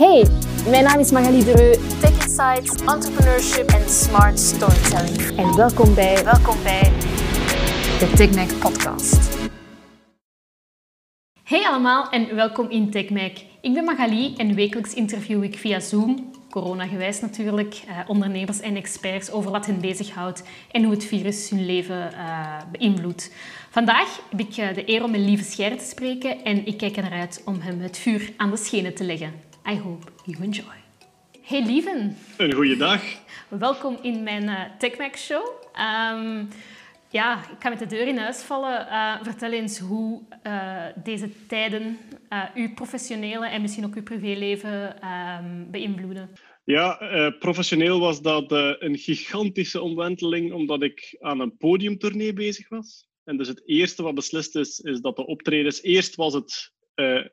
Hey, mijn naam is Magali Dereu. Tech Insights, Entrepreneurship en Smart Storytelling. En welkom bij Welkom bij de TechMac podcast. Hey allemaal en welkom in TechMac. Ik ben Magali en wekelijks interview ik via Zoom, corona-gewijs natuurlijk, eh, ondernemers en experts over wat hen bezighoudt en hoe het virus hun leven eh, beïnvloedt. Vandaag heb ik eh, de eer om met Lieve Scher te spreken en ik kijk er naar uit om hem het vuur aan de schenen te leggen. I hope you enjoy. Hey Lieven. Een goede dag. Welkom in mijn uh, TechMac show. Um, ja, ik ga met de deur in huis vallen. Uh, vertel eens hoe uh, deze tijden uw professionele en misschien ook uw privéleven beïnvloeden. Ja, professioneel was dat een gigantische omwenteling omdat ik aan een podiumtournee bezig was. En dus het eerste wat beslist is, is dat de optredens... Eerst was het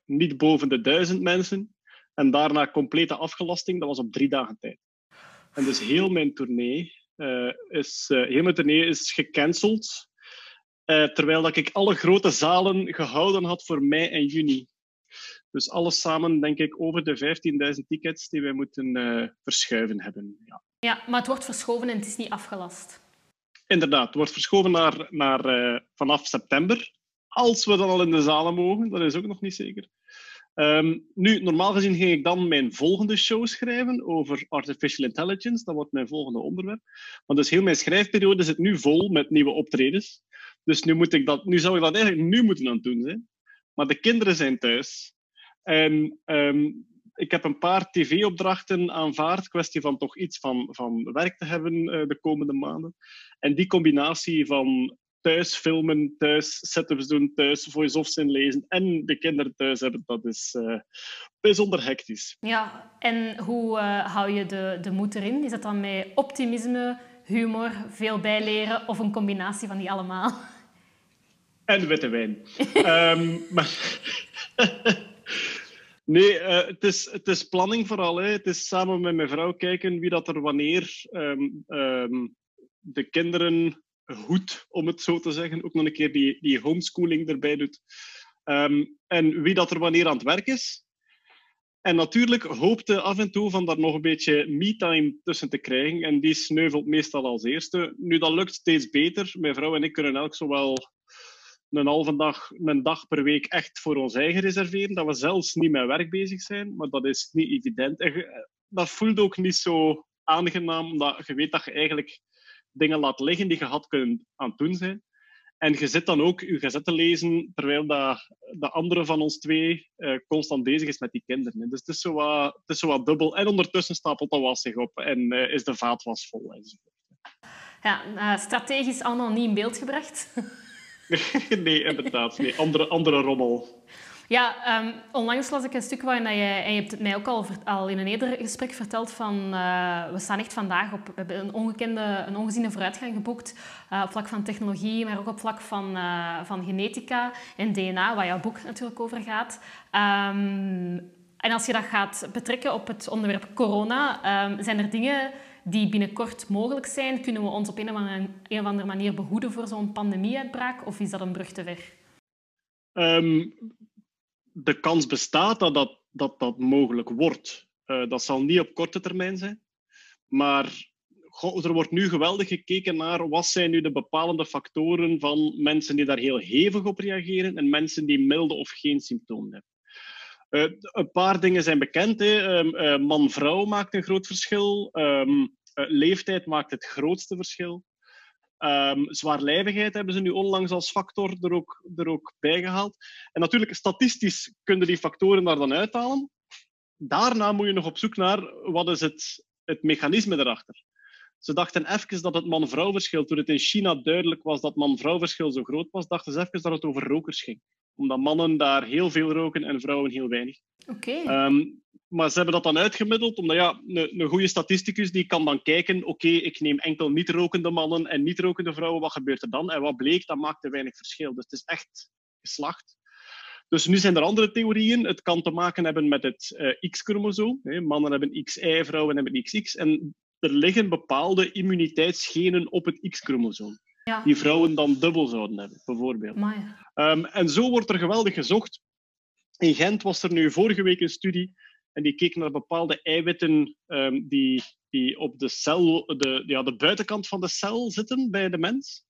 niet boven de duizend mensen. En daarna complete afgelasting. Dat was op drie dagen tijd. En dus heel mijn tournee uh, is, uh, heel mijn tournee is gecanceld. Uh, terwijl dat ik alle grote zalen gehouden had voor mei en juni. Dus alles samen, denk ik, over de 15.000 tickets die wij moeten verschuiven hebben. Ja. ja, maar het wordt verschoven en het is niet afgelast. Inderdaad, het wordt verschoven naar, naar, vanaf september. Als we dan al in de zalen mogen, dat is ook nog niet zeker. Um, nu, normaal gezien ging ik dan mijn volgende show schrijven over artificial intelligence. Dat wordt mijn volgende onderwerp. Want dus heel mijn schrijfperiode zit nu vol met nieuwe optredens. Dus nu, moet ik dat, nu zou ik dat eigenlijk nu moeten aan het doen zijn. Maar de kinderen zijn thuis. En um, ik heb een paar tv-opdrachten aanvaard. Kwestie van toch iets van, van werk te hebben uh, de komende maanden. En die combinatie van thuis filmen, thuis setups doen, thuis voice-offs inlezen en de kinderen thuis hebben, dat is uh, bijzonder hectisch. Ja, en hoe uh, hou je de, de moed erin? Is dat dan met optimisme, humor, veel bijleren of een combinatie van die allemaal? En witte wijn. um, maar nee, uh, het, is, het is planning vooral. Hè. Het is samen met mijn vrouw kijken wie dat er wanneer um, um, de kinderen goed, om het zo te zeggen. Ook nog een keer die, die homeschooling erbij doet. Um, en wie dat er wanneer aan het werk is. En natuurlijk hoopte af en toe van daar nog een beetje me-time tussen te krijgen. En die sneuvelt meestal als eerste. Nu, dat lukt steeds beter. Mijn vrouw en ik kunnen elk zowel een halve dag, een dag per week echt voor ons eigen reserveren. Dat we zelfs niet met werk bezig zijn. Maar dat is niet evident. En dat voelt ook niet zo aangenaam, omdat je weet dat je eigenlijk dingen laat liggen die je had kunnen aan het doen zijn. En je zit dan ook je gazette lezen terwijl dat, de andere van ons twee uh, constant bezig is met die kinderen. Dus het is, zo wat, het is zo wat dubbel. En ondertussen stapelt de was zich op en uh, is de vaatwas vol. Enzovoort. Ja, uh, strategisch allemaal niet in beeld gebracht. nee, inderdaad. Nee, andere, andere rommel. Ja, um, onlangs las ik een stuk waarin je, en je hebt het mij ook al, al in een eerder gesprek verteld, van uh, we staan echt vandaag op, we hebben een ongekende, een ongeziene vooruitgang geboekt uh, op vlak van technologie, maar ook op vlak van, uh, van genetica en DNA, waar jouw boek natuurlijk over gaat. Um, en als je dat gaat betrekken op het onderwerp corona, um, zijn er dingen die binnenkort mogelijk zijn? Kunnen we ons op een of andere, een of andere manier behoeden voor zo'n pandemieuitbraak, of is dat een brug te ver? De kans bestaat dat dat, dat, dat mogelijk wordt. Uh, dat zal niet op korte termijn zijn. Maar er wordt nu geweldig gekeken naar wat zijn nu de bepalende factoren van mensen die daar heel hevig op reageren en mensen die milde of geen symptomen hebben. Uh, een paar dingen zijn bekend. Uh, Man-vrouw maakt een groot verschil. Um, leeftijd maakt het grootste verschil. Um, zwaarlijvigheid hebben ze nu onlangs als factor er ook, er ook bij gehaald. En natuurlijk, statistisch kunnen die factoren daar dan uithalen. Daarna moet je nog op zoek naar wat is het, het mechanisme erachter. Ze dachten even dat het man-vrouw verschil, toen het in China duidelijk was dat man-vrouw verschil zo groot was, dachten ze even dat het over rokers ging. Omdat mannen daar heel veel roken en vrouwen heel weinig. Oké. Okay. Um, maar ze hebben dat dan uitgemiddeld, omdat ja, een, een goede statisticus die kan dan kijken, oké, okay, ik neem enkel niet-rokende mannen en niet-rokende vrouwen, wat gebeurt er dan? En wat bleek, dat maakte weinig verschil. Dus het is echt geslacht. Dus nu zijn er andere theorieën. Het kan te maken hebben met het uh, X-chromosoom. Mannen hebben XY, vrouwen hebben XX. En er liggen bepaalde immuniteitsgenen op het X-chromosoom. Ja. Die vrouwen dan dubbel zouden hebben, bijvoorbeeld. Um, en zo wordt er geweldig gezocht. In Gent was er nu vorige week een studie En die keek naar bepaalde eiwitten ehm, die, die op de, cel, de, ja, de buitenkant van de cel zitten bij de mens.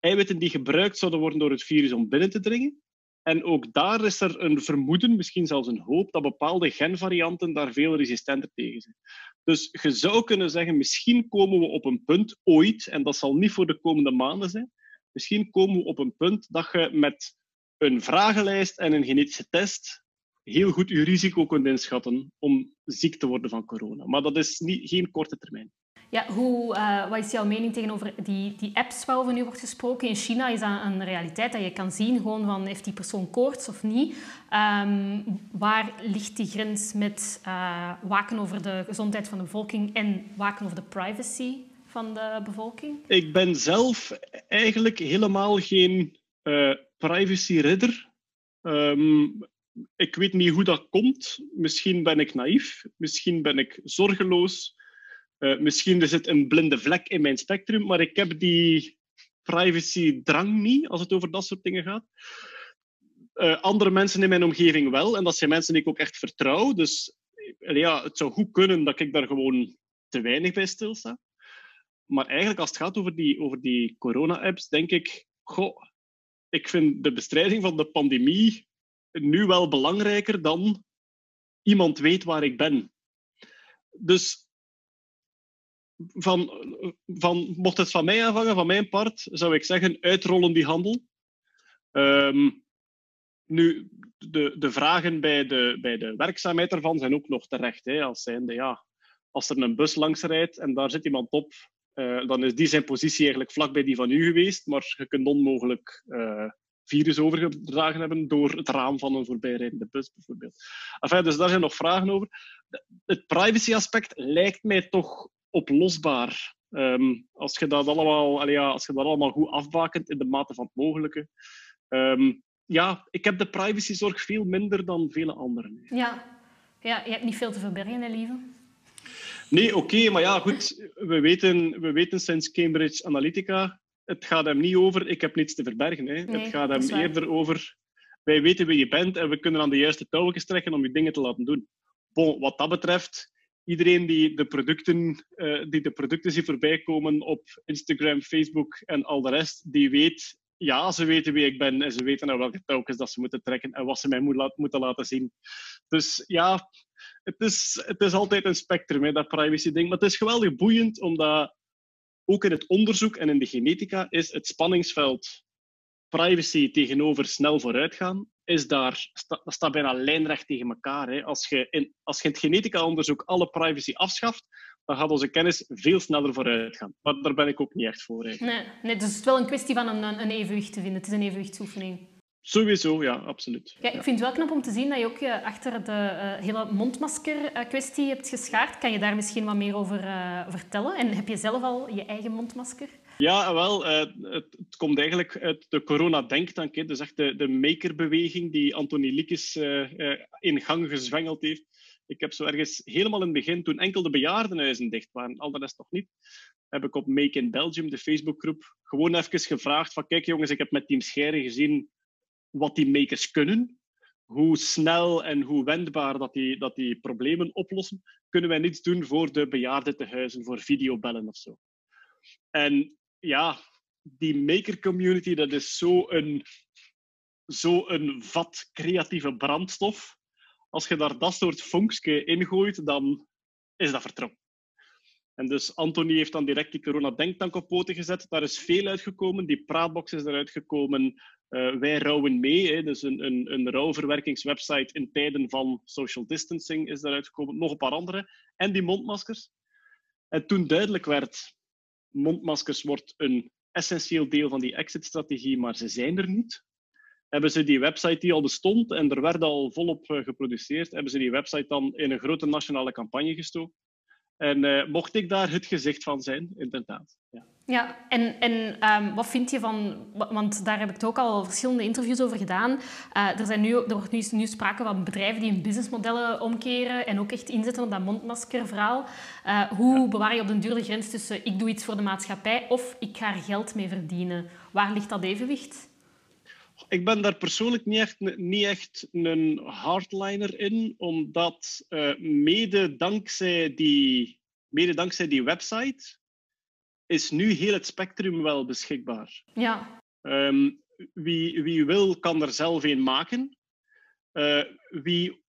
Eiwitten die gebruikt zouden worden door het virus om binnen te dringen. En ook daar is er een vermoeden, misschien zelfs een hoop, dat bepaalde genvarianten daar veel resistenter tegen zijn. Dus je zou kunnen zeggen, misschien komen we op een punt ooit, en dat zal niet voor de komende maanden zijn, misschien komen we op een punt dat je met een vragenlijst en een genetische test heel goed je risico kunt inschatten om ziek te worden van corona. Maar dat is niet, geen korte termijn. Ja, hoe, uh, wat is jouw mening tegenover die, die apps waarover nu wordt gesproken? In China is dat een realiteit dat je kan zien gewoon van heeft die persoon koorts of niet. Um, waar ligt die grens met uh, waken over de gezondheid van de bevolking en waken over de privacy van de bevolking? Ik ben zelf eigenlijk helemaal geen uh, privacy-ridder. Um, ik weet niet hoe dat komt. Misschien ben ik naïef, misschien ben ik zorgeloos. Uh, misschien er zit een blinde vlek in mijn spectrum, maar ik heb die privacy-drang niet als het over dat soort dingen gaat. Uh, andere mensen in mijn omgeving wel, en dat zijn mensen die ik ook echt vertrouw. Dus ja, het zou goed kunnen dat ik daar gewoon te weinig bij stilsta. Maar eigenlijk, als het gaat over die, over die corona-apps, denk ik, goh, ik vind de bestrijding van de pandemie nu wel belangrijker dan iemand weet waar ik ben. Dus van, van, mocht het van mij aanvangen, van mijn part, zou ik zeggen, uitrollen die handel. Um, nu, de, de vragen bij de, bij de werkzaamheid ervan zijn ook nog terecht. Hè, als, zijnde, ja, als er een bus langs rijdt en daar zit iemand op, uh, dan is die zijn positie eigenlijk vlak bij die van u geweest, maar je kunt onmogelijk uh, virus overgedragen hebben door het raam van een voorbijrijdende bus, bijvoorbeeld. Enfin, dus daar zijn nog vragen over. Het privacy-aspect lijkt mij toch oplosbaar. Um, als, je dat allemaal, allee, ja, als je dat allemaal goed afbakent in de mate van het mogelijke. Um, ja, ik heb de privacyzorg veel minder dan vele anderen. Ja, ja je hebt niet veel te verbergen, hè, lieve? Nee, oké, okay, maar ja, goed. We weten, we weten sinds Cambridge Analytica het gaat hem niet over, ik heb niets te verbergen. Hè. Nee, het gaat hem eerder over, wij weten wie je bent en we kunnen aan de juiste touwtjes trekken om je dingen te laten doen. Bon, wat dat betreft, iedereen die de producten, uh, die de producten ziet voorbij komen op Instagram, Facebook en al de rest, die weet, ja, ze weten wie ik ben en ze weten naar welke touwtjes dat ze moeten trekken en wat ze mij moet laat, moeten laten zien. Dus ja, het is, het is altijd een spectrum, hè, dat privacy-ding. Maar het is geweldig boeiend, omdat ook in het onderzoek en in de genetica is het spanningsveld privacy tegenover snel vooruitgaan, is daar, dat staat bijna lijnrecht tegen elkaar. Hè. Als, je in, als je het genetica-onderzoek alle privacy afschaft, dan gaat onze kennis veel sneller vooruit gaan. Maar daar ben ik ook niet echt voor. Nee, nee, dus het is wel een kwestie van een, een evenwicht te vinden. Het is een evenwichtsoefening. Sowieso, ja, absoluut. Kijk, ik vind het wel knap om te zien dat je ook uh, achter de uh, hele mondmasker-kwestie uh, hebt geschaard. Kan je daar misschien wat meer over vertellen? En heb je zelf al je eigen mondmasker? Ja, wel. Het, het, komt eigenlijk uit de corona-denktank. Dus echt de, de makerbeweging die Anthony Liekes in gang gezwengeld heeft. Ik heb zo ergens helemaal in het begin, toen enkel de bejaardenhuizen dicht waren, al de rest nog niet, heb ik op Make in Belgium, de Facebookgroep, gewoon even gevraagd van kijk jongens, ik heb met Team Scheire gezien wat die makers kunnen, hoe snel en hoe wendbaar dat die, dat die problemen oplossen, kunnen wij niets doen voor de bejaardentehuizen, voor videobellen of zo. En ja, die maker community, dat is zo een, zo een vat creatieve brandstof. Als je daar dat soort vonkje ingooit, dan is dat vertrokken. En dus Anthony heeft dan direct die corona-denktank op poten gezet. Daar is veel uitgekomen. Die praatbox is eruit gekomen. Uh, wij rouwen mee. Hè. Dus een, een, een rouwverwerkingswebsite in tijden van social distancing is eruit gekomen. Nog een paar andere. En die mondmaskers. En toen duidelijk werd, mondmaskers wordt een essentieel deel van die exit-strategie, maar ze zijn er niet. Hebben ze die website die al bestond en er werd al volop uh, geproduceerd, hebben ze die website dan in een grote nationale campagne gestoken. En uh, mocht ik daar het gezicht van zijn, inderdaad. Ja, ja en, en um, wat vind je van... Want daar heb ik ook al verschillende interviews over gedaan. Uh, er, zijn nu, er wordt nu, nu sprake van bedrijven die hun businessmodellen omkeren en ook echt inzetten op dat mondmaskerverhaal. Uh, hoe ja. bewaar je op den duur de grens tussen ik doe iets voor de maatschappij of ik ga er geld mee verdienen? Waar ligt dat evenwicht? Ik ben daar persoonlijk niet echt, niet echt een hardliner in, omdat uh, mede, dankzij die, mede dankzij die website is nu heel het spectrum wel beschikbaar. Ja. Um, wie, wie wil, kan er zelf een maken. Uh, wie,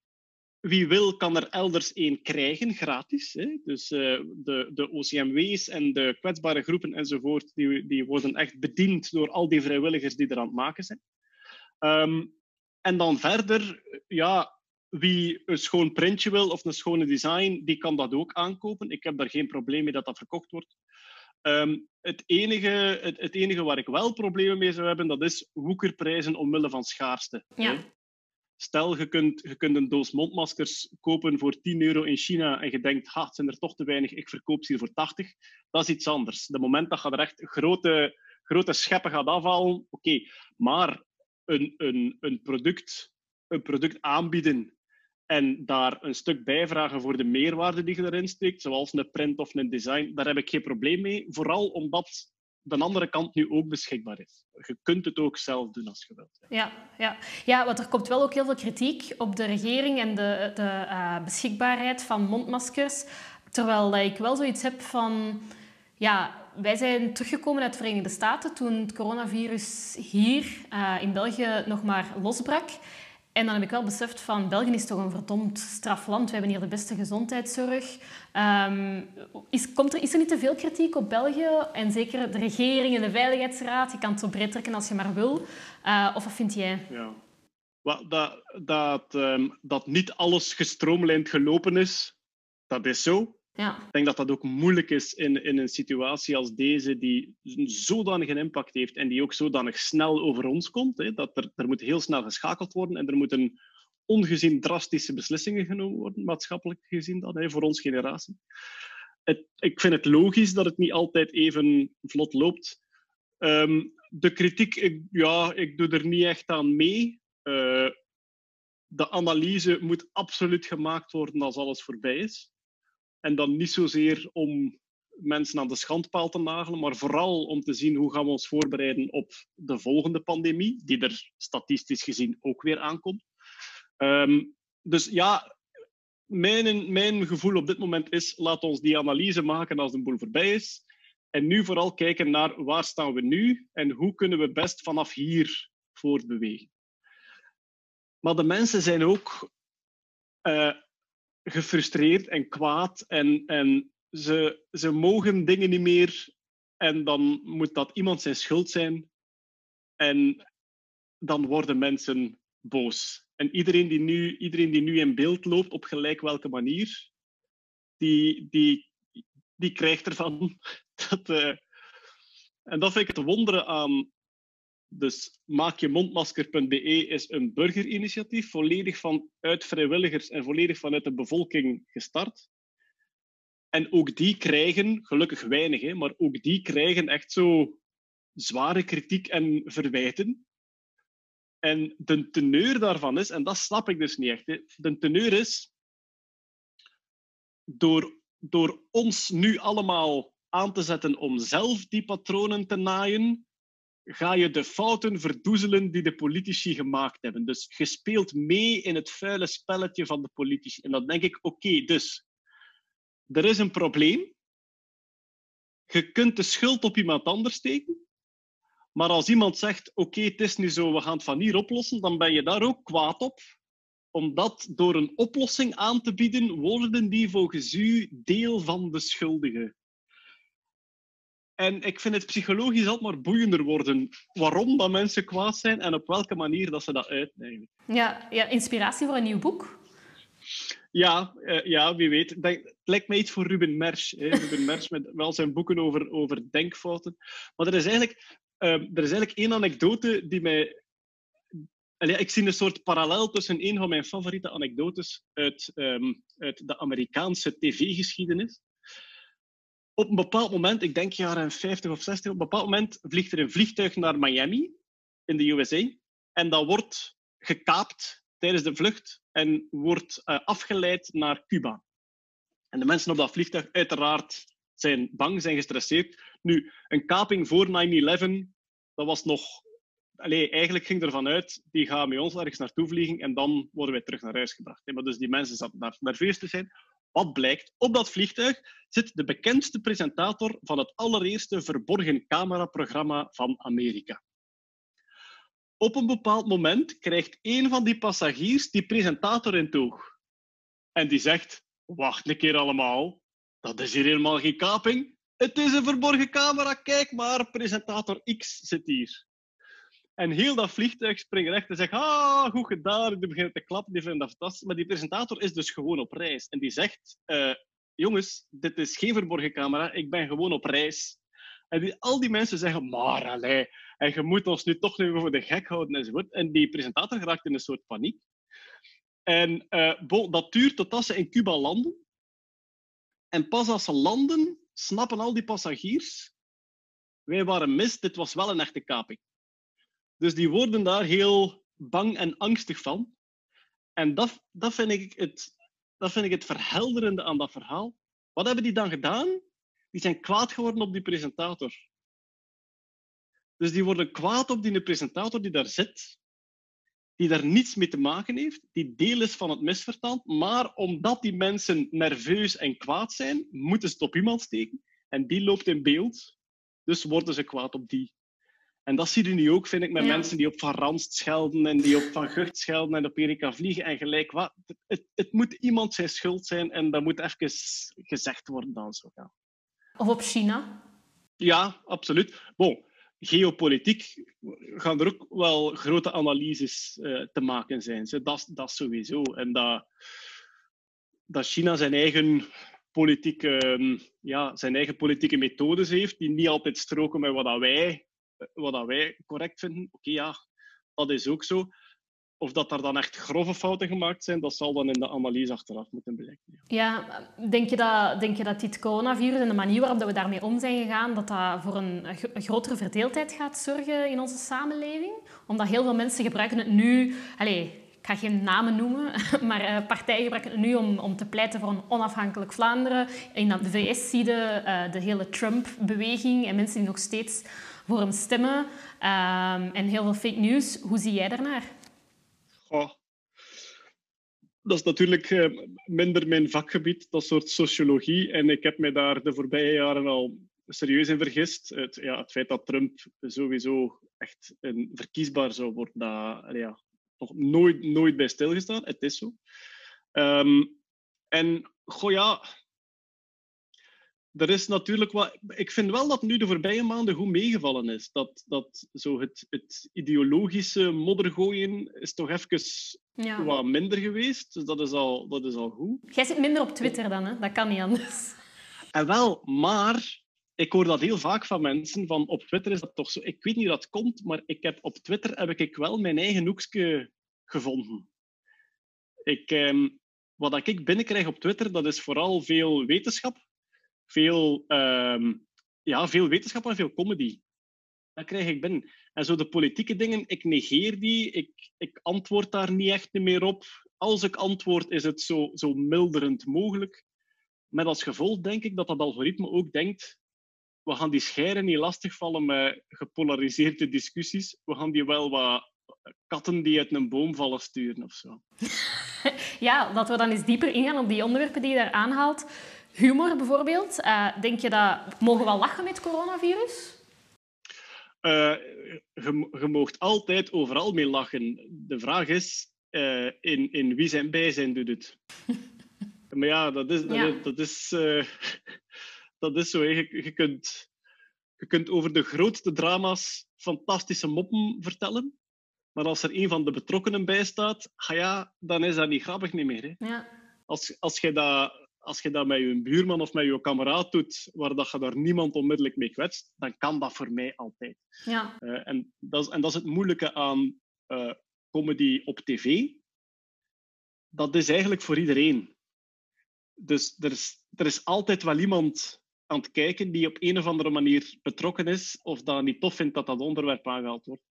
wie wil, kan er elders een krijgen, gratis. Hè? Dus uh, de, de OCMW's en de kwetsbare groepen enzovoort, die, die worden echt bediend door al die vrijwilligers die er aan het maken zijn. Um, en dan verder, ja, wie een schoon printje wil of een schone design, die kan dat ook aankopen. Ik heb daar geen probleem mee dat dat verkocht wordt. Um, het, enige, het, het, enige waar ik wel problemen mee zou hebben, dat is woekerprijzen omwille van schaarste. Ja. Stel, je kunt, je kunt een doos mondmaskers kopen voor 10 euro in China en je denkt, ha, het zijn er toch te weinig, ik verkoop ze hier voor 80. Dat is iets anders. De moment dat je er echt grote, grote scheppen gaat afhalen, oké. Maar een, een, een, product, een product aanbieden en daar een stuk bijvragen voor de meerwaarde die je erin steekt, zoals een print of een design, daar heb ik geen probleem mee. Vooral omdat de andere kant nu ook beschikbaar is. Je kunt het ook zelf doen als je wilt. Ja, ja. ja want er komt wel ook heel veel kritiek op de regering en de, de uh, beschikbaarheid van mondmaskers. Terwijl ik wel zoiets heb van... Ja, wij zijn teruggekomen uit de Verenigde Staten toen het coronavirus hier uh, in België nog maar losbrak. En dan heb ik wel beseft van België is toch een verdomd strafland. We hebben hier de beste gezondheidszorg. Um, is, komt er, is er niet te veel kritiek op België? En zeker de regering en de Veiligheidsraad. Je kan het zo breed trekken als je maar wil. Uh, of wat vind jij? Ja. Dat, dat, um, dat niet alles gestroomlijnd gelopen is, dat is zo. Ja. Ik denk dat dat ook moeilijk is in, in een situatie als deze, die zodanig een impact heeft en die ook zodanig snel over ons komt. Hè, dat er, er moet heel snel geschakeld worden en er moeten ongezien drastische beslissingen genomen worden, maatschappelijk gezien dan, hè, voor onze generatie. Het, ik vind het logisch dat het niet altijd even vlot loopt. Um, de kritiek, ik, ja, ik doe er niet echt aan mee. Uh, de analyse moet absoluut gemaakt worden als alles voorbij is. En dan niet zozeer om mensen aan de schandpaal te nagelen, maar vooral om te zien hoe gaan we ons voorbereiden op de volgende pandemie, die er statistisch gezien ook weer aankomt. Um, dus ja, mijn, mijn gevoel op dit moment is, laat ons die analyse maken als de boel voorbij is. En nu vooral kijken naar waar staan we nu en hoe kunnen we best vanaf hier voortbewegen. Maar de mensen zijn ook uh, gefrustreerd en kwaad en, en ze, ze mogen dingen niet meer en dan moet dat iemand zijn schuld zijn en dan worden mensen boos. En iedereen die nu, iedereen die nu in beeld loopt, op gelijk welke manier, die, die, die krijgt ervan. Dat, uh, en dat vind ik het wonderen aan, dus maakjemondmasker.be is een burgerinitiatief, volledig vanuit vrijwilligers en volledig vanuit de bevolking gestart. En ook die krijgen, gelukkig weinig, hè, maar ook die krijgen echt zo zware kritiek en verwijten. En de teneur daarvan is, en dat snap ik dus niet echt, hè, de teneur is, door, door ons nu allemaal aan te zetten om zelf die patronen te naaien, ga je de fouten verdoezelen die de politici gemaakt hebben. Dus je speelt mee in het vuile spelletje van de politici. En dan denk ik, oké, dus er is een probleem. Je kunt de schuld op iemand anders steken. Maar als iemand zegt, oké, het is nu zo, we gaan het van hier oplossen, dan ben je daar ook kwaad op. Omdat door een oplossing aan te bieden, worden die volgens u deel van de schuldigen. En ik vind het psychologisch altijd maar boeiender worden. Waarom dat mensen kwaad zijn en op welke manier dat ze dat uiten. Ja, ja, inspiratie voor een nieuw boek? Ja, uh, ja wie weet. het lijkt mij iets voor Ruben Mersch. Hè. Ruben Mersch met wel zijn boeken over, over denkfouten. Maar er is eigenlijk, uh, er is eigenlijk één anekdote die mij... Allee, ik zie een soort parallel tussen een van mijn favoriete anekdotes uit, um, uit de Amerikaanse tv-geschiedenis op een bepaald moment, ik denk jaren 50 of 60, op een bepaald moment vliegt er een vliegtuig naar Miami in de USA. En dat wordt gekaapt tijdens de vlucht en wordt uh, afgeleid naar Cuba. En de mensen op dat vliegtuig, uiteraard, zijn bang, zijn gestresseerd. Nu, een kaping voor 9-11, dat was nog allee, eigenlijk ging ervan uit, die gaan met ons ergens naartoe vliegen en dan worden wij terug naar huis gebracht. Maar dus die mensen zaten daar nerveus te zijn. Wat blijkt? Op dat vliegtuig zit de bekendste presentator van het allereerste verborgen cameraprogramma van Amerika. Op een bepaald moment krijgt een van die passagiers die presentator in toog. En die zegt, wacht een keer allemaal, dat is hier helemaal geen kaping. Het is een verborgen camera, kijk maar, presentator X zit hier. En heel dat vliegtuig springt recht en zegt, ah, goed gedaan. Die begint te klappen, die vinden dat fantastisch. Maar die presentator is dus gewoon op reis. En die zegt, uh, jongens, dit is geen verborgen camera, ik ben gewoon op reis. En die, al die mensen zeggen, maar allee, en je moet ons nu toch even voor de gek houden enzovoort. En die presentator geraakt in een soort paniek. En uh, dat duurt totdat ze in Cuba landen. En pas als ze landen, snappen al die passagiers, wij waren mis, dit was wel een echte kaping. Dus die worden daar heel bang en angstig van. En dat, dat, vind ik het, dat vind ik het verhelderende aan dat verhaal. Wat hebben die dan gedaan? Die zijn kwaad geworden op die presentator. Dus die worden kwaad op die presentator die daar zit, die daar niets mee te maken heeft, die deel is van het misverstand, maar omdat die mensen nerveus en kwaad zijn, moeten ze het op iemand steken. En die loopt in beeld, dus worden ze kwaad op die. En dat zie je nu ook, vind ik, met mensen die op Van Ranst schelden en die op Van Gucht schelden en op Erika vliegen. En gelijk, wat, het, het moet iemand zijn schuld zijn en dat moet even gezegd worden dan zo. Ja. Of op China? Ja, absoluut. Bon, geopolitiek gaan er ook wel grote analyses uh, te maken zijn. Dat, dat sowieso. En dat, dat China zijn eigen politieke, ehm, ja, zijn eigen politieke methodes heeft, die niet altijd stroken met wat wij wat dat wij correct vinden, oké, ja, dat is ook zo. Of dat er dan echt grove fouten gemaakt zijn, dat zal dan in de analyse achteraf moeten blijken. Ja, denk, je dat, denk je dat dit coronavirus en de manier waarop we daarmee om zijn gegaan, dat dat voor een, grotere verdeeldheid gaat zorgen in onze samenleving? Omdat heel veel mensen gebruiken het nu... Allez, ik ga geen namen noemen, maar uh, partijen gebruiken het nu om, om te pleiten voor een onafhankelijk Vlaanderen. In de VS zie je uh, de hele Trump-beweging en mensen die nog steeds voor hem stemmen um, en heel veel fake news. Hoe zie jij daarnaar? Dat is natuurlijk uh, minder mijn vakgebied, dat soort sociologie. En ik heb mij daar de voorbije jaren al serieus in vergist. Het, ja, het feit dat Trump sowieso echt een verkiesbaar zou worden, dat ja, toch nooit, nooit bij stilgestaan. Het is zo. Um, en goh ja, er is natuurlijk wat. Ik vind wel dat nu de voorbije maanden goed meegevallen is. Dat, dat zo het, het ideologische moddergooien is toch even ja. wat minder geweest. Dus dat is, al, dat is al goed. Jij zit minder op Twitter dan, hè? Dat kan niet anders. En wel, maar ik hoor dat heel vaak van mensen. Van op Twitter is dat toch zo. Ik weet niet hoe dat komt, maar ik heb, op Twitter heb ik wel mijn eigen hoekje gevonden. Ik, eh, wat ik binnenkrijg op Twitter, dat is vooral veel wetenschap veel, um, ja, veel wetenschap en veel comedy. Dat krijg ik binnen. En zo de politieke dingen, ik negeer die. Ik, ik antwoord daar niet echt meer op. Als ik antwoord, is het zo, zo milderend mogelijk. Met als gevolg denk ik dat dat algoritme ook denkt we gaan die scheren niet lastigvallen met gepolariseerde discussies. We gaan die wel wat katten die uit een boom vallen sturen of zo. Ja, dat we dan eens dieper ingaan op die onderwerpen die je daar aanhaalt. Humor bijvoorbeeld. Uh, denk je dat... Mogen we lachen met coronavirus? Uh, je, je moogt altijd overal mee lachen. De vraag is, uh, in, in wie zijn bijzijn doet het? maar ja, dat is, ja. dat is, dat is zo. Je, je, kunt, je kunt over de grootste drama's fantastische moppen vertellen. Maar als er een van de betrokkenen bij staat, ja, dan is dat niet grappig niet meer. Hè. Ja. Als, als je dat als je dat met je buurman of met je kameraad doet, waar dat je daar niemand onmiddellijk mee kwetst, dan kan dat voor mij altijd. Ja. Uh, en, dat is, en dat is het moeilijke aan uh, comedy op tv. Dat is eigenlijk voor iedereen. Dus er is, er is altijd wel iemand aan het kijken die op een of andere manier betrokken is of dat niet tof vindt dat dat onderwerp aangehaald wordt.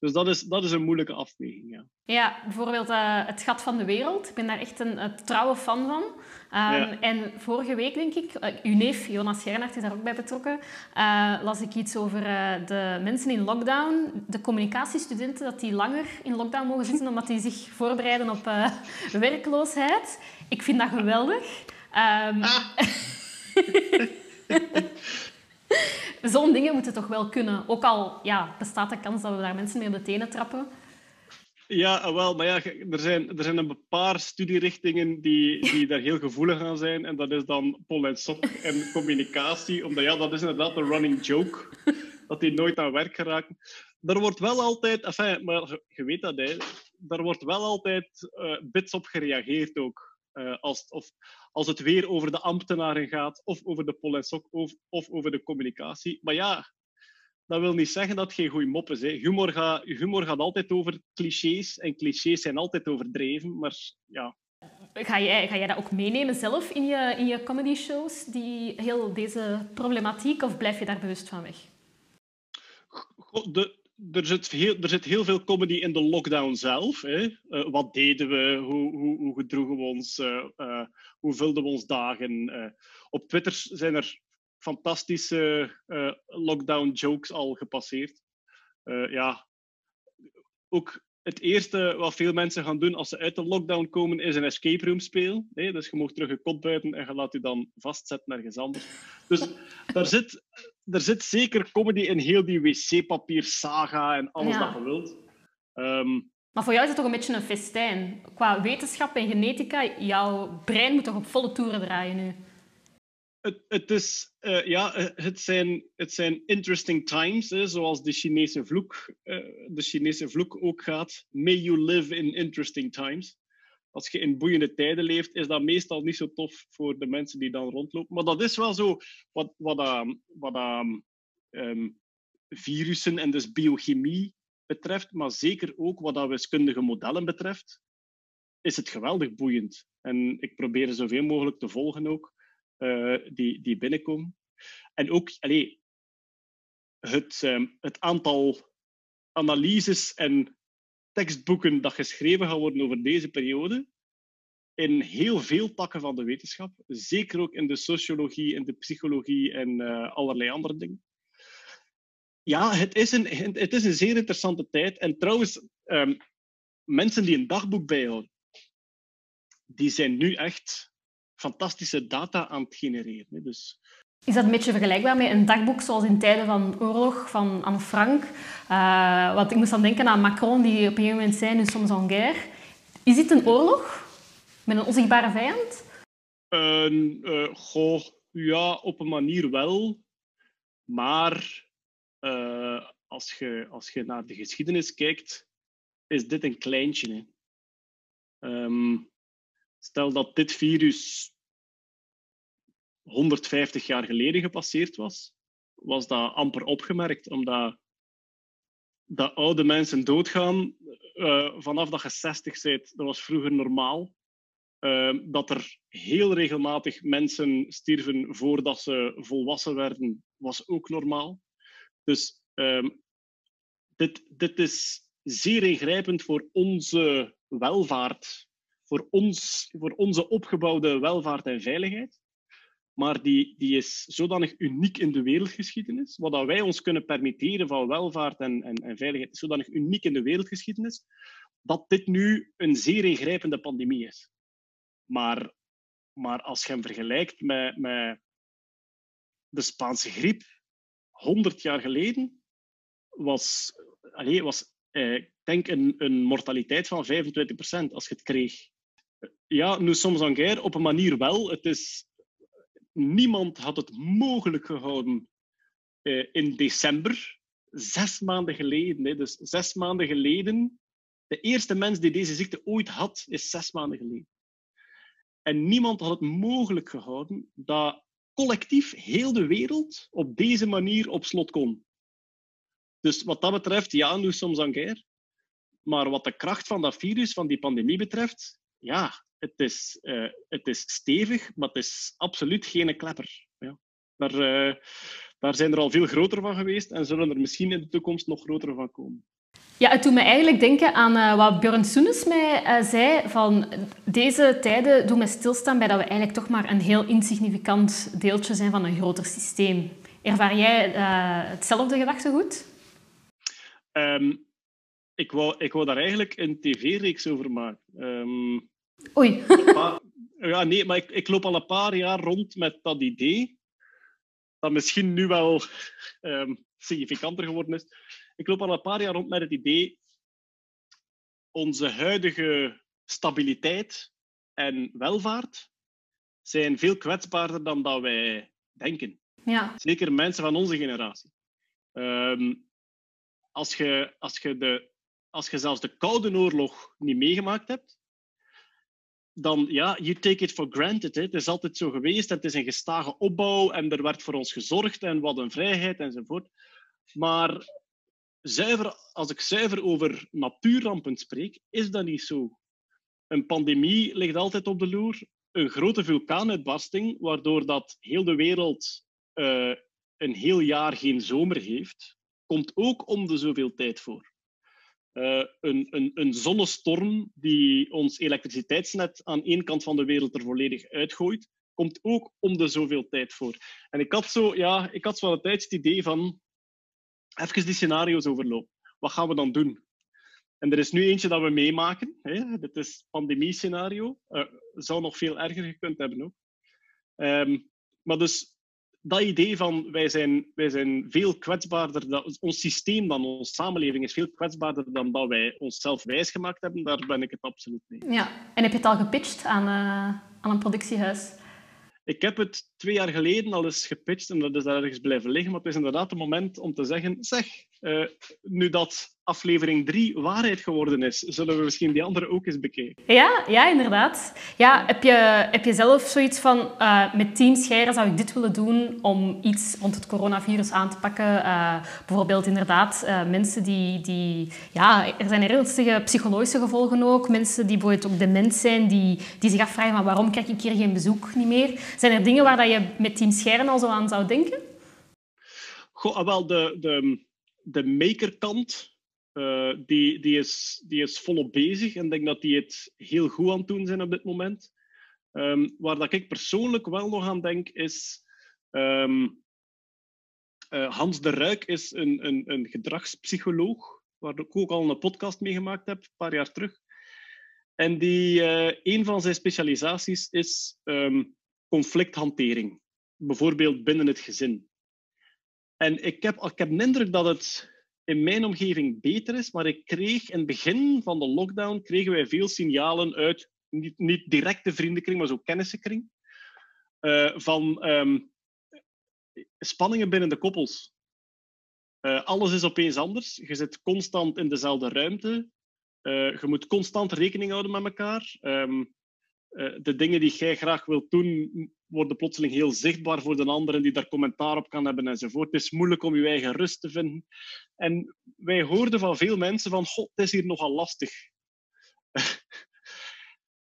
Dus dat is, dat is een moeilijke afweging. Ja, ja bijvoorbeeld uh, Het Gat van de Wereld. Ik ben daar echt een, een trouwe fan van. Um, ja. En vorige week, denk ik, uh, uw neef Jonas Gernert is daar ook bij betrokken, uh, las ik iets over de mensen in lockdown, de communicatiestudenten, dat die langer in lockdown mogen zitten omdat die zich voorbereiden op werkloosheid. Ik vind dat geweldig. Um, ah. Zo'n dingen moeten toch wel kunnen. Ook al ja, bestaat de kans dat we daar mensen mee op de tenen trappen. Ja, wel, maar ja, er zijn, er zijn een paar studierichtingen die, die daar heel gevoelig aan zijn. En dat is dan pol en sok en communicatie. Omdat ja, dat is inderdaad een running joke. Dat die nooit aan werk geraken. Er wordt wel altijd, enfin, maar je weet dat, hè, daar wordt wel altijd uh, bits op gereageerd ook. Uh, als, of, als het weer over de ambtenaren gaat, of over de pol en sok, of, of over de communicatie. Maar ja, dat wil niet zeggen dat het geen goede mop is. Hè. Humor, gaat, humor gaat altijd over clichés, en clichés zijn altijd overdreven, maar ja. Ga jij, ga jij dat ook meenemen zelf in je, in je comedy shows, die, heel deze problematiek, of blijf je daar bewust van weg? De, er, zit heel, er zit heel veel comedy in de lockdown zelf. Hè. Uh, wat deden we? Hoe, hoe, hoe gedroegen we ons? Uh, uh, hoe vulden we ons dagen? op Twitter zijn er fantastische lockdown jokes al gepasseerd. ja, ook het eerste wat veel mensen gaan doen als ze uit de lockdown komen, is een escape room. Nee, dus je mag terug een kot buiten en je laat je dan vastzetten ergens anders. Dus daar zit, er zit zeker comedy in heel die wc-papier saga en alles ja. dat je wilt. Um, maar voor jou is het toch een beetje een festijn. Qua wetenschap en genetica, jouw brein moet toch op volle toeren draaien nu? Het, het, is, uh, ja, het, zijn, het zijn interesting times, hè, zoals de Chinese, vloek, uh, de Chinese vloek ook gaat. May you live in interesting times. Als je in boeiende tijden leeft, is dat meestal niet zo tof voor de mensen die dan rondlopen. Maar dat is wel zo wat, wat, uh, wat um, virussen en dus biochemie betreft, maar zeker ook wat dat wiskundige modellen betreft, is het geweldig boeiend. En ik probeer zoveel mogelijk te volgen ook. Eh, die, die binnenkomen. En ook allee, het, het aantal analyses en tekstboeken dat geschreven gaan worden over deze periode, in heel veel takken van de wetenschap, zeker ook in de sociologie, in de psychologie en uh, allerlei andere dingen. Ja, het is, een, het is een zeer interessante tijd. En trouwens, um, mensen die een dagboek bijhouden, die zijn nu echt fantastische data aan het genereren. Dus... Is dat een beetje vergelijkbaar met een dagboek zoals in tijden van oorlog van Anne Frank? Uh, want ik moest dan denken aan Macron, die op een gegeven moment zei, nu soms en guerre. Is dit een oorlog met een onzichtbare vijand? Uh, goh, ja, op een manier wel. Maar uh, als, je, als je naar de geschiedenis kijkt, is dit een kleintje. Um, Stel dat dit virus 150 jaar geleden gepasseerd was, was dat amper opgemerkt, omdat dat oude mensen doodgaan uh, vanaf dat je 60 bent, dat was vroeger normaal. Uh, dat er heel regelmatig mensen stierven voordat ze volwassen werden, was ook normaal. Dus uh, dit, dit is zeer ingrijpend voor onze welvaart voor, ons, voor onze opgebouwde welvaart en veiligheid. Maar die, die is zodanig uniek in de wereldgeschiedenis. Wat dat wij ons kunnen permitteren van welvaart en, en, en veiligheid zodanig uniek in de wereldgeschiedenis, dat dit nu een zeer ingrijpende pandemie is. Maar, maar als je hem vergelijkt met, met de Spaanse griep, 100 jaar geleden, was, allez, was eh, denk een, een mortaliteit van 25% als je het kreeg ja, nu soms en op een manier wel. Het is, niemand had het mogelijk gehouden eh, in december, zes maanden geleden. Hè, dus zes maanden geleden, de eerste mens die deze ziekte ooit had, is zes maanden geleden. En niemand had het mogelijk gehouden dat collectief heel de wereld op deze manier op slot kon. Dus wat dat betreft, ja, nu soms en guerre. Maar wat de kracht van dat virus, van die pandemie betreft, ja, het is, uh, het is stevig, maar het is absoluut geen klepper. Ja. Daar, uh, daar zijn er al veel groter van geweest en zullen er misschien in de toekomst nog groter van komen. Ja, het doet me eigenlijk denken aan uh, wat Björn Soenes mij uh, zei. Van deze tijden doen mij stilstaan bij dat we eigenlijk toch maar een heel insignificant deeltje zijn van een groter systeem. Ervaar jij uh, hetzelfde gedachtegoed? Um, ik, wou, ik wou daar eigenlijk een tv-reeks over maken. Um, Oei. ja, nee, maar ik, ik loop al een paar jaar rond met dat idee. Dat misschien nu wel um, significanter geworden is. Ik loop al een paar jaar rond met het idee. Onze huidige stabiliteit en welvaart zijn veel kwetsbaarder dan dat wij denken. Ja. Zeker mensen van onze generatie. Um, als, je, als, je de, als je zelfs de Koude Oorlog niet meegemaakt hebt, dan ja, you take it for granted. Het is altijd zo geweest, het is een gestage opbouw en er werd voor ons gezorgd en wat een vrijheid enzovoort. Maar zuiver, als ik zuiver over natuurrampen spreek, is dat niet zo. Een pandemie ligt altijd op de loer, een grote vulkaanuitbarsting, waardoor dat heel de wereld uh, een heel jaar geen zomer heeft, komt ook om de zoveel tijd voor. Uh, een, een, een, zonnestorm die ons elektriciteitsnet aan één kant van de wereld er volledig uitgooit, komt ook om de zoveel tijd voor. En ik had zo, ja, ik had zo een tijd het idee van even die scenario's overlopen. Wat gaan we dan doen? En er is nu eentje dat we meemaken. Hè? Dit is pandemie-scenario. Uh, zou nog veel erger gekund hebben ook. Um, maar dus dat idee van wij zijn, wij zijn veel kwetsbaarder, dat, ons systeem dan, onze samenleving is veel kwetsbaarder dan dat wij onszelf wijsgemaakt hebben, daar ben ik het absoluut mee. Ja, en heb je het al gepitcht aan, uh, aan een productiehuis? Ik heb het twee jaar geleden al eens gepitcht en dat is daar ergens blijven liggen, maar het is inderdaad het moment om te zeggen, zeg, uh, nu dat aflevering 3 waarheid geworden is, zullen we misschien die andere ook eens bekijken. Ja, ja inderdaad. Ja, heb, je, heb je zelf zoiets van, uh, met Team Scheire zou ik dit willen doen om iets rond het coronavirus aan te pakken? Uh, bijvoorbeeld inderdaad mensen die, die... Ja, er zijn ernstige psychologische gevolgen ook. Mensen die bijvoorbeeld ook dement zijn, die, die zich afvragen van waarom krijg ik hier geen bezoek niet meer? Zijn er dingen waar dat je met Team Scheire al zo aan zou denken? Goh, wel, de... de de makerkant, uh, die, die, is, die is volop bezig en denk dat die het heel goed aan het doen zijn op dit moment. Um, waar dat ik persoonlijk wel nog aan denk, is um, uh, Hans de Ruik is een, een, een gedragspsycholoog, waar ik ook al een podcast mee gemaakt heb, een paar jaar terug. En die, uh, een van zijn specialisaties is um, conflicthantering, bijvoorbeeld binnen het gezin. En ik heb, ik heb de indruk dat het in mijn omgeving beter is, maar ik kreeg in het begin van de lockdown kregen wij veel signalen uit, niet, niet directe vriendenkring, maar zo kennissenkring, uh, van um, spanningen binnen de koppels. Uh, alles is opeens anders. Je zit constant in dezelfde ruimte. Uh, je moet constant rekening houden met elkaar. Um, de dingen die jij graag wilt doen, worden plotseling heel zichtbaar voor de anderen die daar commentaar op kan hebben enzovoort. Het is moeilijk om je eigen rust te vinden. En wij hoorden van veel mensen van, god, het is hier nogal lastig.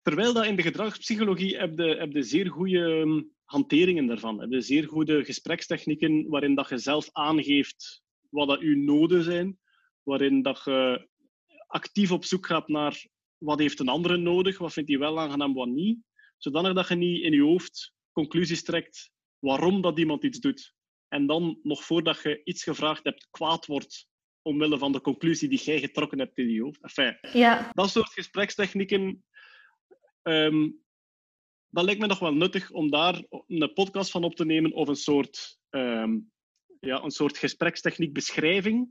Terwijl dat in de gedragspsychologie heb je, heb je zeer goede ehm, hanteringen daarvan. Heb je zeer goede gesprekstechnieken waarin dat je zelf aangeeft wat dat je noden zijn. Waarin dat je actief op zoek gaat naar wat heeft een andere nodig, wat vindt hij wel aangenaam, wat niet. Zodanig dat je niet in je hoofd conclusies trekt waarom dat iemand iets doet. En dan, nog voordat je iets gevraagd hebt, kwaad wordt omwille van de conclusie die jij getrokken hebt in je hoofd. Enfin, ja. Dat soort gesprekstechnieken, um, dat lijkt me nog wel nuttig om daar een podcast van op te nemen of een soort, um, ja, een soort gesprekstechniek beschrijving.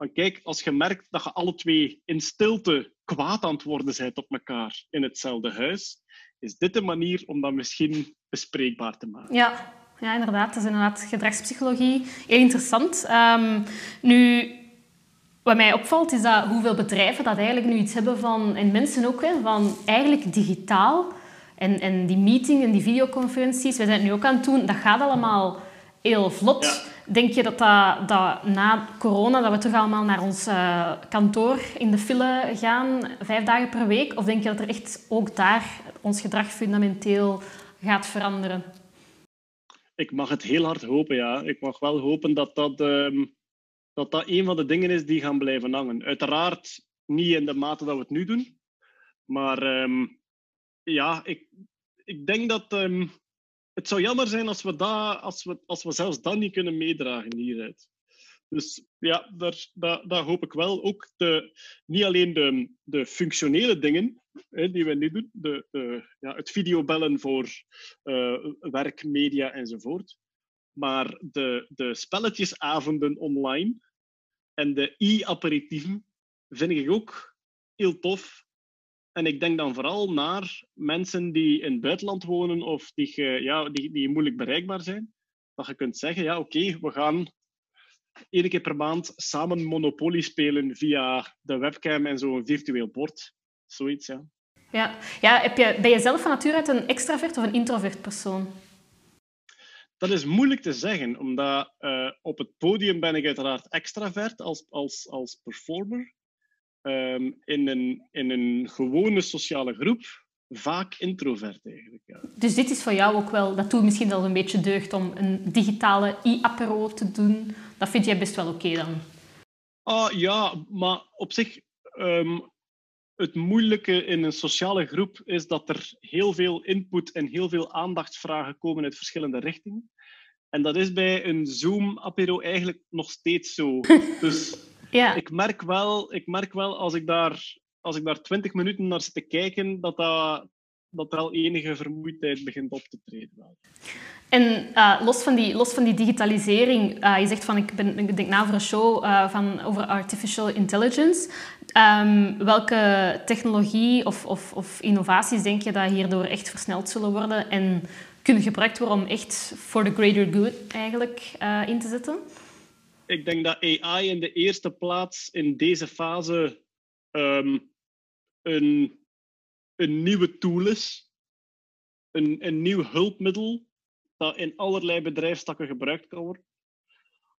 Van kijk, als je merkt dat je alle twee in stilte kwaad aan het worden bent op elkaar in hetzelfde huis, is dit de manier om dat misschien bespreekbaar te maken. Ja, ja inderdaad. Dat is inderdaad gedragspsychologie. Heel interessant. Um, nu, wat mij opvalt, is dat hoeveel bedrijven dat eigenlijk nu iets hebben van, en mensen ook, hè, van eigenlijk digitaal. En, en die meeting en die videoconferenties, wij zijn het nu ook aan het doen, dat gaat allemaal heel vlot. Ja. Denk je dat, dat, na corona dat we terug allemaal naar ons uh, kantoor in de file gaan, vijf dagen per week? Of denk je dat er echt ook daar ons gedrag fundamenteel gaat veranderen? Ik mag het heel hard hopen, ja. Ik mag wel hopen dat dat, um, dat dat een van de dingen is die gaan blijven hangen. Uiteraard niet in de mate dat we het nu doen, maar ehm, ja, ik, ik denk dat ehm, het zou jammer zijn als we, dat, als, we, als we zelfs dat niet kunnen meedragen hieruit. Dus ja, daar, daar, daar hoop ik wel ook de, niet alleen de, de functionele dingen hè, die we nu doen, de, de, ja, het videobellen voor uh, werk, media enzovoort, maar de, de spelletjesavonden online en de e-aperitieven vind ik ook heel tof. En ik denk dan vooral naar mensen die in het buitenland wonen of die, ja, die, die moeilijk bereikbaar zijn. Dat je kunt zeggen, ja oké, we gaan één keer per maand samen Monopoly spelen via de webcam en zo'n virtueel bord. Zoiets, ja. Ja, ja heb je, ben je zelf van nature uit een extravert of een introvert persoon? Dat is moeilijk te zeggen, omdat uh, op het podium ben ik uiteraard extravert als, als, als performer. Um, in, een, in een gewone sociale groep vaak introvert eigenlijk. Ja. Dus dit is voor jou ook wel, dat doet misschien wel een beetje deugd om een digitale e-apero te doen. Dat vind jij best wel oké dan? Ah, ja, maar op zich, um, het moeilijke in een sociale groep is dat er heel veel input en heel veel aandachtsvragen komen uit verschillende richtingen. En dat is bij een Zoom-apero eigenlijk nog steeds zo. Dus ja. ik, merk wel, ik merk wel als ik daar als ik daar twintig minuten naar zit te kijken, dat, dat, dat er al enige vermoeidheid begint op te treden. En uh, los, van die, los van die digitalisering, uh, je zegt van ik, ben, ik denk na voor een show uh, van, over artificial intelligence. Um, welke technologie of, of, of innovaties denk je dat hierdoor echt versneld zullen worden en kunnen gebruikt worden om echt voor the greater good eigenlijk in te zetten? Ik denk dat AI in de eerste plaats in deze fase um, een, een nieuwe tool is, een, een nieuw hulpmiddel dat in allerlei bedrijfstakken gebruikt kan worden.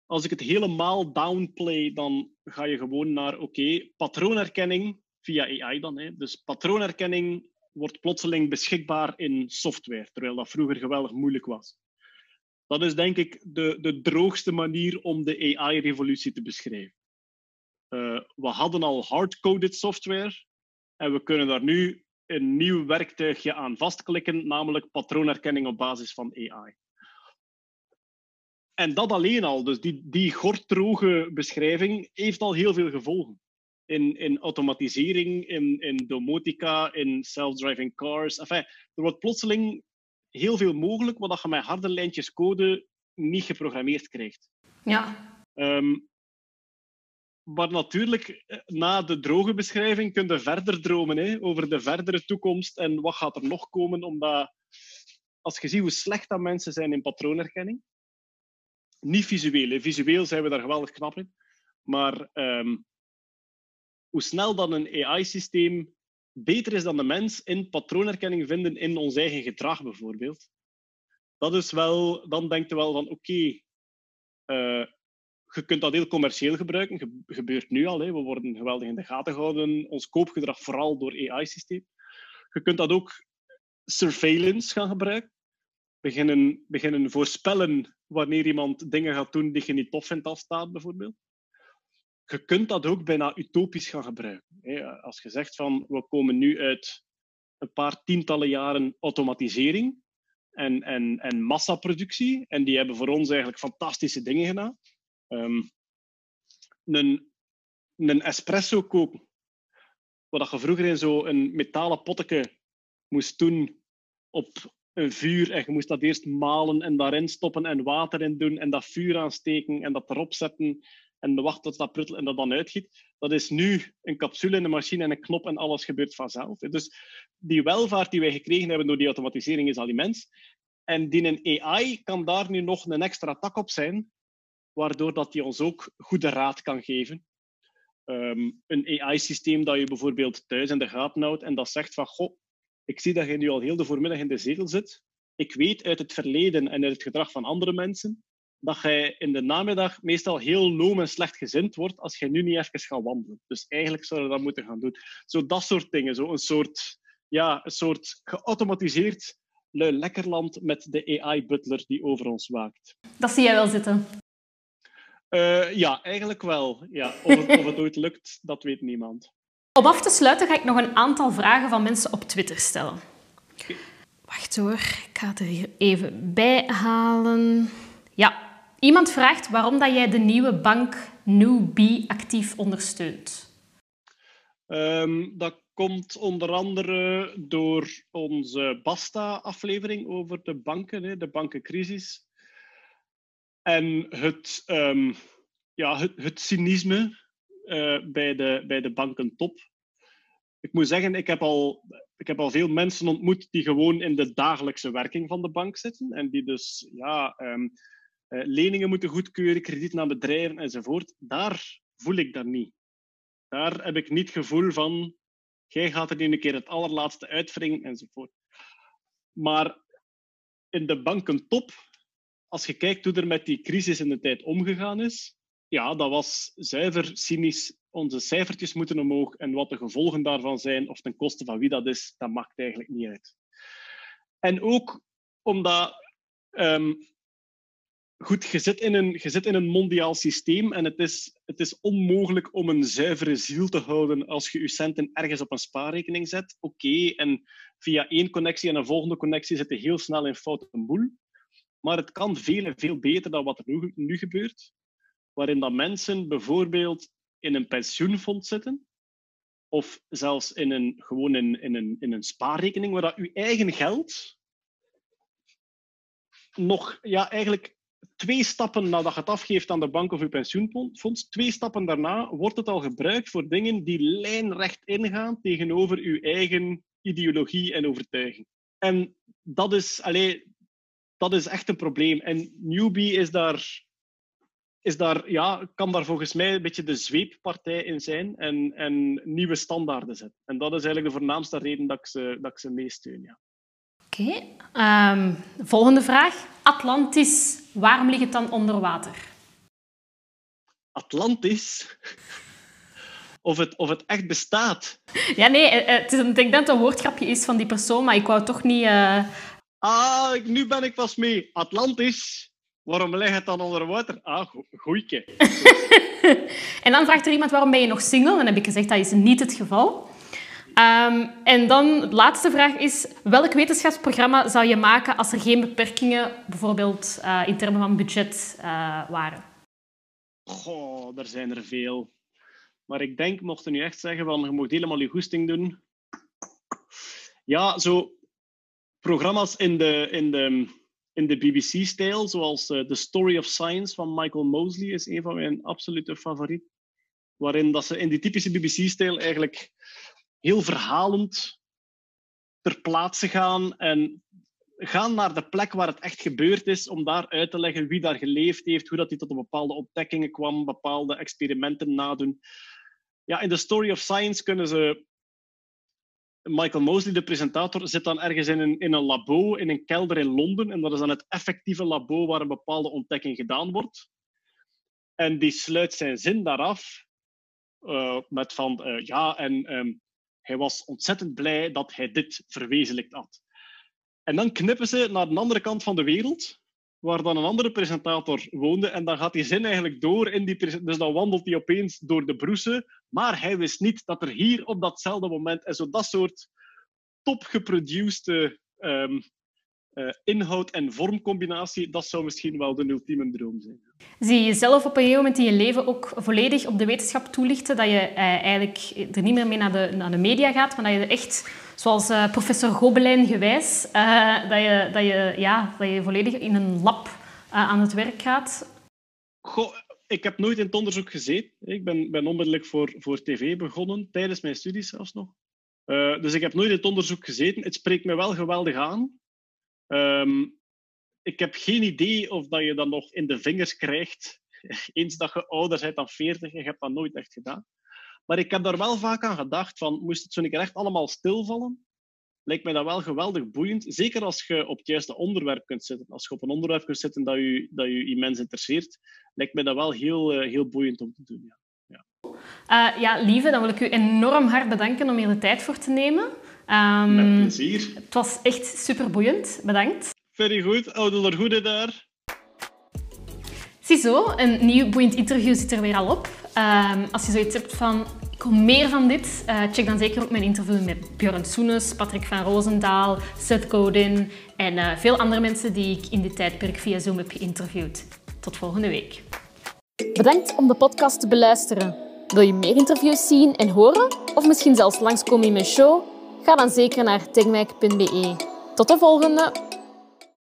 Als ik het helemaal downplay, dan ga je gewoon naar, oké, patroonherkenning via AI dan. Hè. Dus patroonherkenning wordt plotseling beschikbaar in software, terwijl dat vroeger geweldig moeilijk was. Dat is denk ik de, de droogste manier om de AI-revolutie te beschrijven. Uh, we hadden al hardcoded software, en we kunnen daar nu een nieuw werktuigje aan vastklikken, namelijk patroonherkenning op basis van AI. En dat alleen al, dus die, die beschrijving, heeft al heel veel gevolgen. In, in automatisering, in, in domotica, in self-driving cars. Enfin, er wordt plotseling heel veel mogelijk, wat je met harde lijntjes code niet geprogrammeerd krijgt. Ja. Um, maar natuurlijk, eh, na de droge beschrijving kun je verder dromen hè, over de verdere toekomst en wat gaat er nog komen. Omdat als je ziet hoe slecht dat mensen zijn in patroonherkenning, niet visueel. Hè. Visueel zijn we daar geweldig knap in. Maar um, hoe snel dan een AI-systeem beter is dan de mens in patroonherkenning vinden in ons eigen gedrag, bijvoorbeeld. Dat is wel, dan denkt je wel van oké, uh, je kunt dat heel commercieel gebruiken. Ge gebeurt nu al. Hè. We worden geweldig in de gaten gehouden. Ons koopgedrag vooral door AI-systeem. Je kunt dat ook surveillance gaan gebruiken. Beginnen, beginnen voorspellen wanneer iemand dingen gaat doen die je niet tof vindt als staat, bijvoorbeeld. Je kunt dat ook bijna utopisch gaan gebruiken. Als je zegt van we komen nu uit een paar tientallen jaren automatisering en, en, en massaproductie. En die hebben voor ons eigenlijk fantastische dingen gedaan. Um, een, een espresso koken, wat je vroeger in zo'n metalen potje moest doen op een vuur en je moest dat eerst malen en daarin stoppen en water in doen en dat vuur aansteken en dat erop zetten en de wachten tot dat pruttelt en dat dan uitgiet. Dat is nu een capsule in de machine en een knop en alles gebeurt vanzelf. Dus die welvaart die wij gekregen hebben door die automatisering is al immens. En die een AI kan daar nu nog een extra tak op zijn, waardoor dat die ons ook goede raad kan geven. Um, een AI-systeem dat je bijvoorbeeld thuis in de gaten houdt en dat zegt van, goh, ik zie dat je nu al heel de voormiddag in de zetel zit. Ik weet uit het verleden en uit het gedrag van andere mensen dat jij in de namiddag meestal heel loom en slecht gezind wordt als je nu niet even gaat wandelen. Dus eigenlijk zou je dat moeten gaan doen. Zo dat soort dingen. Zo een soort, ja, een soort geautomatiseerd lui lekkerland met de AI-butler die over ons waakt. Dat zie jij wel zitten. Uh, ja, eigenlijk wel. Ja. Of, het, of het ooit lukt, dat weet niemand. Om af te sluiten ga ik nog een aantal vragen van mensen op Twitter stellen. Okay. Wacht hoor, ik ga het er hier even bij halen. Ja, iemand vraagt waarom dat jij de nieuwe bank Newbie actief ondersteunt. Um, dat komt onder andere door onze Basta-aflevering over de banken, de bankencrisis. En het, um, ja, het, het cynisme uh, bij, de, bij de bankentop. Ik moet zeggen, ik heb, al, ik heb al veel mensen ontmoet die gewoon in de dagelijkse werking van de bank zitten. En die dus ja, uh, leningen moeten goedkeuren, kredieten aan bedrijven enzovoort. Daar voel ik dat niet. Daar heb ik niet het gevoel van, jij gaat er een keer het allerlaatste uitwringen enzovoort. Maar in de bankentop als je kijkt hoe er met die crisis in de tijd omgegaan is, ja, dat was zuiver cynisch. Onze cijfertjes moeten omhoog en wat de gevolgen daarvan zijn, of ten koste van wie dat is, dat maakt eigenlijk niet uit. En ook omdat, um, goed, je zit, in een, je zit in een mondiaal systeem en het is, het is onmogelijk om een zuivere ziel te houden als je je centen ergens op een spaarrekening zet. Oké, en via één connectie en een volgende connectie zit je heel snel in fout boel. Maar het kan veel veel beter dan wat er nu, nu gebeurt. Waarin dat mensen bijvoorbeeld in een pensioenfonds zitten. Of zelfs in een, gewoon in, in, een, in een spaarrekening, waar dat uw eigen geld nog ja, eigenlijk twee stappen nadat je het afgeeft aan de bank of je pensioenfonds, twee stappen daarna wordt het al gebruikt voor dingen die lijnrecht ingaan tegenover uw eigen ideologie en overtuiging. En dat is, allee, dat is echt een probleem. En Newbie is daar, is daar, ja, kan daar volgens mij een beetje de zweeppartij in zijn en, en nieuwe standaarden zetten. En dat is eigenlijk de voornaamste reden dat ik ze, dat ik ze meesteun. Ja. Oké. Ehm, volgende vraag. Atlantis, waarom ligt het dan onder water? Atlantis? Of het, of het echt bestaat? Ja, nee, eh, eh, het is, ik denk dat het een woordgrapje is van die persoon, maar ik wou toch niet uh, Ah, nu ben ik pas mee. Atlantis. Waarom ligt het dan onder water? Ah, go goeike. en dan vraagt er iemand, waarom ben je nog single? En dan heb ik gezegd, dat is niet het geval. Um, en dan de laatste vraag is, welk wetenschapsprogramma zou je maken als er geen beperkingen, bijvoorbeeld uh, in termen van budget, uh, waren? Goh, er zijn er veel. Maar ik denk, mocht je nu echt zeggen van, je moet helemaal je goesting doen. Ja, zo programma's in de, in de, in de BBC-stijl, zoals uh, The Story of Science van Michael Mosley, is een van mijn absolute favorieten. Waarin dat ze in die typische BBC-stijl eigenlijk heel verhalend ter plaatse gaan en gaan naar de plek waar het echt gebeurd is, om daar uit te leggen wie daar geleefd heeft, hoe dat hij tot bepaalde ontdekkingen kwam, bepaalde experimenten nadoen. Ja, in The Story of Science kunnen ze Michael Mosley, de presentator, zit dan ergens in een, in een labo, in een kelder in Londen. En dat is dan het effectieve labo waar een bepaalde ontdekking gedaan wordt. En die sluit zijn zin daaraf uh, met van, uh, ja, en um, hij was ontzettend blij dat hij dit verwezenlijkt had. En dan knippen ze naar de andere kant van de wereld, waar dan een andere presentator woonde. En dan gaat die zin eigenlijk door in die Dus dan wandelt hij opeens door de broesen. Maar hij wist niet dat er hier op datzelfde moment... En zo dat soort topgeproduced um, uh, inhoud- en vormcombinatie, dat zou misschien wel de ultieme droom zijn. Zie je jezelf op een gegeven moment in je leven ook volledig op de wetenschap toelichten? Dat je uh, eigenlijk er niet meer mee naar de, naar de media gaat, maar dat je echt, zoals uh, professor Gobelijn gewijs, dat, je, dat, je, ja, dat je volledig in een lab aan het werk gaat? Goh, ik heb nooit in het onderzoek gezeten. Ik ben, ben onmiddellijk voor, voor tv begonnen, tijdens mijn studies zelfs nog. dus ik heb nooit in het onderzoek gezeten. Het spreekt me wel geweldig aan. Um, ik heb geen idee of dat je dat nog in de vingers krijgt. Eens dat je ouder bent dan 40, je hebt dat nooit echt gedaan. Maar ik heb daar wel vaak aan gedacht, van, moest het zo keer echt allemaal stilvallen, lijkt mij dat wel geweldig boeiend. Zeker als je op het juiste onderwerp kunt zitten. Als je op een onderwerp kunt zitten dat je, dat je immens interesseert, lijkt mij dat wel heel, uh, heel boeiend om te doen. Ja. Ja. Uh, ja, lieve, dan wil ik u enorm hard bedanken om hier de tijd voor te nemen. Um, Met plezier. Het was echt super boeiend. Bedankt. Very goed. Oude er goede daar. Ziezo, een nieuw boeiend interview zit er weer al op. Ehm, als je zoiets hebt van, ik wil meer van dit, uh, check dan zeker ook mijn interview met Björn Soenes, Patrick van Roosendaal, Seth Godin en uh, veel andere mensen die ik in dit tijdperk via Zoom heb geïnterviewd. Tot volgende week. Bedankt om de podcast te beluisteren. Wil je meer interviews zien en horen? Of misschien zelfs langskomen in mijn show? Ga dan zeker naar techmike.be. Tot de volgende!